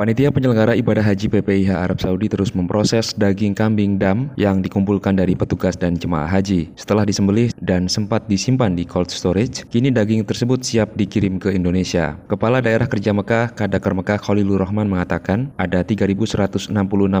Panitia penyelenggara ibadah haji PPIH Arab Saudi terus memproses daging kambing dam yang dikumpulkan dari petugas dan jemaah haji. Setelah disembelih dan sempat disimpan di cold storage, kini daging tersebut siap dikirim ke Indonesia. Kepala Daerah Kerja Mekah, Kadakar Mekah Khalilur Rahman mengatakan, ada 3.166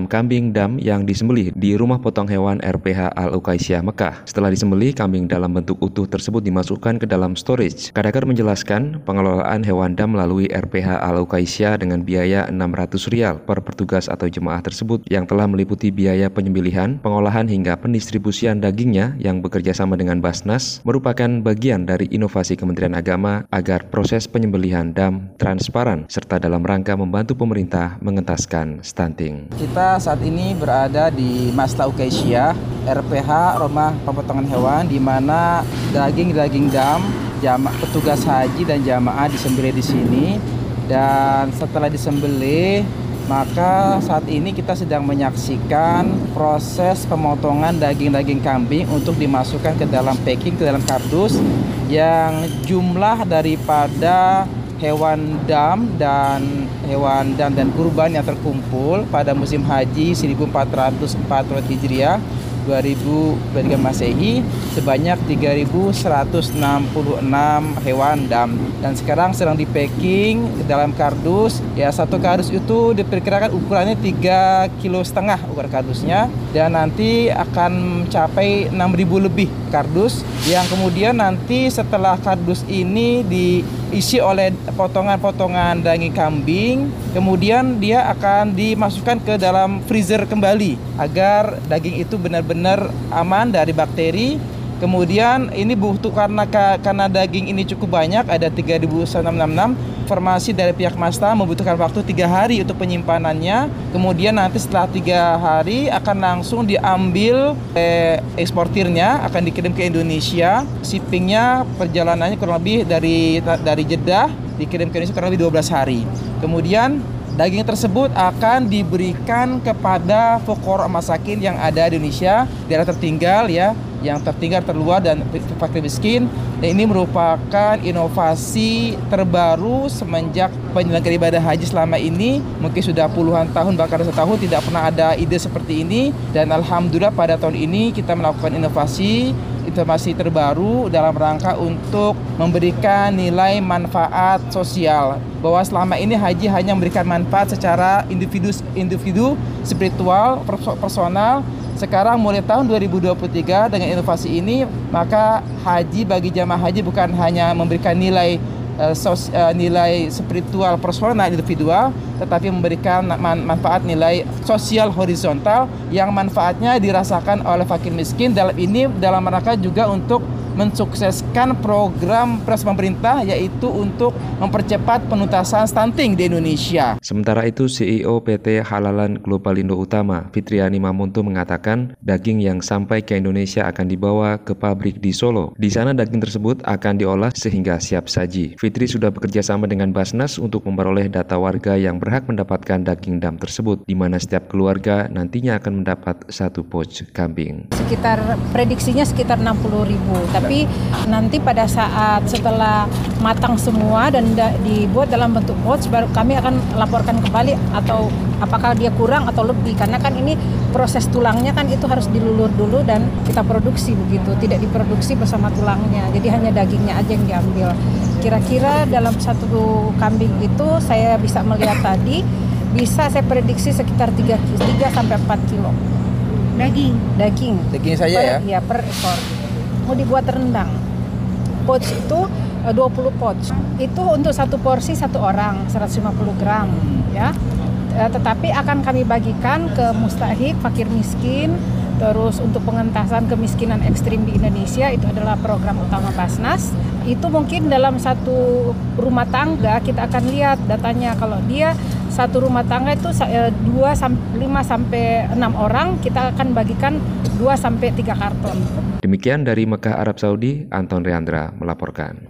kambing dam yang disembelih di rumah potong hewan RPH Al Ukaisyah Mekah. Setelah disembelih, kambing dalam bentuk utuh tersebut dimasukkan ke dalam storage. Kadakar menjelaskan, pengelolaan hewan dam melalui RPH Al Ukaisyah dengan biaya 6 Rp600 per petugas atau jemaah tersebut yang telah meliputi biaya penyembelihan, pengolahan hingga pendistribusian dagingnya yang bekerja sama dengan Basnas merupakan bagian dari inovasi Kementerian Agama agar proses penyembelihan DAM transparan serta dalam rangka membantu pemerintah mengentaskan stunting. Kita saat ini berada di Masla Ukesia, RPH Rumah Pemotongan Hewan di mana daging-daging DAM jama, petugas haji dan jamaah disembelih di sini dan setelah disembelih maka saat ini kita sedang menyaksikan proses pemotongan daging-daging kambing untuk dimasukkan ke dalam packing ke dalam kardus yang jumlah daripada hewan dam dan hewan dam dan kurban yang terkumpul pada musim haji 1444 Hijriah 2023 Masehi sebanyak 3.166 hewan dam. Dan sekarang sedang di packing dalam kardus. Ya satu kardus itu diperkirakan ukurannya 3 kilo setengah ukuran kardusnya. Dan nanti akan mencapai 6.000 lebih kardus. Yang kemudian nanti setelah kardus ini diisi oleh potongan-potongan daging kambing kemudian dia akan dimasukkan ke dalam freezer kembali agar daging itu benar-benar aman dari bakteri Kemudian ini butuh karena karena daging ini cukup banyak ada 3.666 informasi dari pihak Masta membutuhkan waktu tiga hari untuk penyimpanannya. Kemudian nanti setelah tiga hari akan langsung diambil eh, eksportirnya akan dikirim ke Indonesia. Shippingnya perjalanannya kurang lebih dari dari Jeddah dikirim ke Indonesia kurang lebih 12 hari. Kemudian daging tersebut akan diberikan kepada fukor masakin yang ada di Indonesia daerah tertinggal ya yang tertinggal terluar dan fakir miskin dan ini merupakan inovasi terbaru semenjak penyelenggara ibadah haji selama ini. Mungkin sudah puluhan tahun bahkan satu tahun tidak pernah ada ide seperti ini. Dan alhamdulillah pada tahun ini kita melakukan inovasi informasi terbaru dalam rangka untuk memberikan nilai manfaat sosial. Bahwa selama ini haji hanya memberikan manfaat secara individu individu spiritual personal. Sekarang mulai tahun 2023 dengan inovasi ini maka haji bagi jamaah haji bukan hanya memberikan nilai uh, sos, uh, nilai spiritual personal individual tetapi memberikan manfaat nilai sosial horizontal yang manfaatnya dirasakan oleh fakir miskin. Dalam ini dalam rangka juga untuk mensukseskan program pres pemerintah yaitu untuk mempercepat penuntasan stunting di Indonesia. Sementara itu CEO PT Halalan Globalindo Utama Fitriani Mamuntu mengatakan daging yang sampai ke Indonesia akan dibawa ke pabrik di Solo. Di sana daging tersebut akan diolah sehingga siap saji. Fitri sudah bekerja sama dengan Basnas untuk memperoleh data warga yang berhak mendapatkan daging dam tersebut di mana setiap keluarga nantinya akan mendapat satu pouch kambing. Sekitar prediksinya sekitar 60 ribu tapi nanti pada saat setelah matang semua dan dibuat dalam bentuk pouch baru kami akan laporkan kembali atau apakah dia kurang atau lebih. Karena kan ini proses tulangnya kan itu harus dilulur dulu dan kita produksi begitu tidak diproduksi bersama tulangnya. Jadi hanya dagingnya aja yang diambil. Kira-kira dalam satu kambing itu saya bisa melihat tadi bisa saya prediksi sekitar 3, 3 sampai 4 kilo. Daging? Daging. Daging saja per, ya? ya per ekor mau dibuat rendang. Pouch itu 20 eh, pouch. Itu untuk satu porsi satu orang 150 gram ya. Eh, tetapi akan kami bagikan ke mustahik, fakir miskin, terus untuk pengentasan kemiskinan ekstrim di Indonesia itu adalah program utama Basnas. Itu mungkin dalam satu rumah tangga kita akan lihat datanya kalau dia satu rumah tangga itu 2 5 sampai 6 orang kita akan bagikan 2 sampai 3 karton. Demikian dari Mekah Arab Saudi, Anton Reandra melaporkan.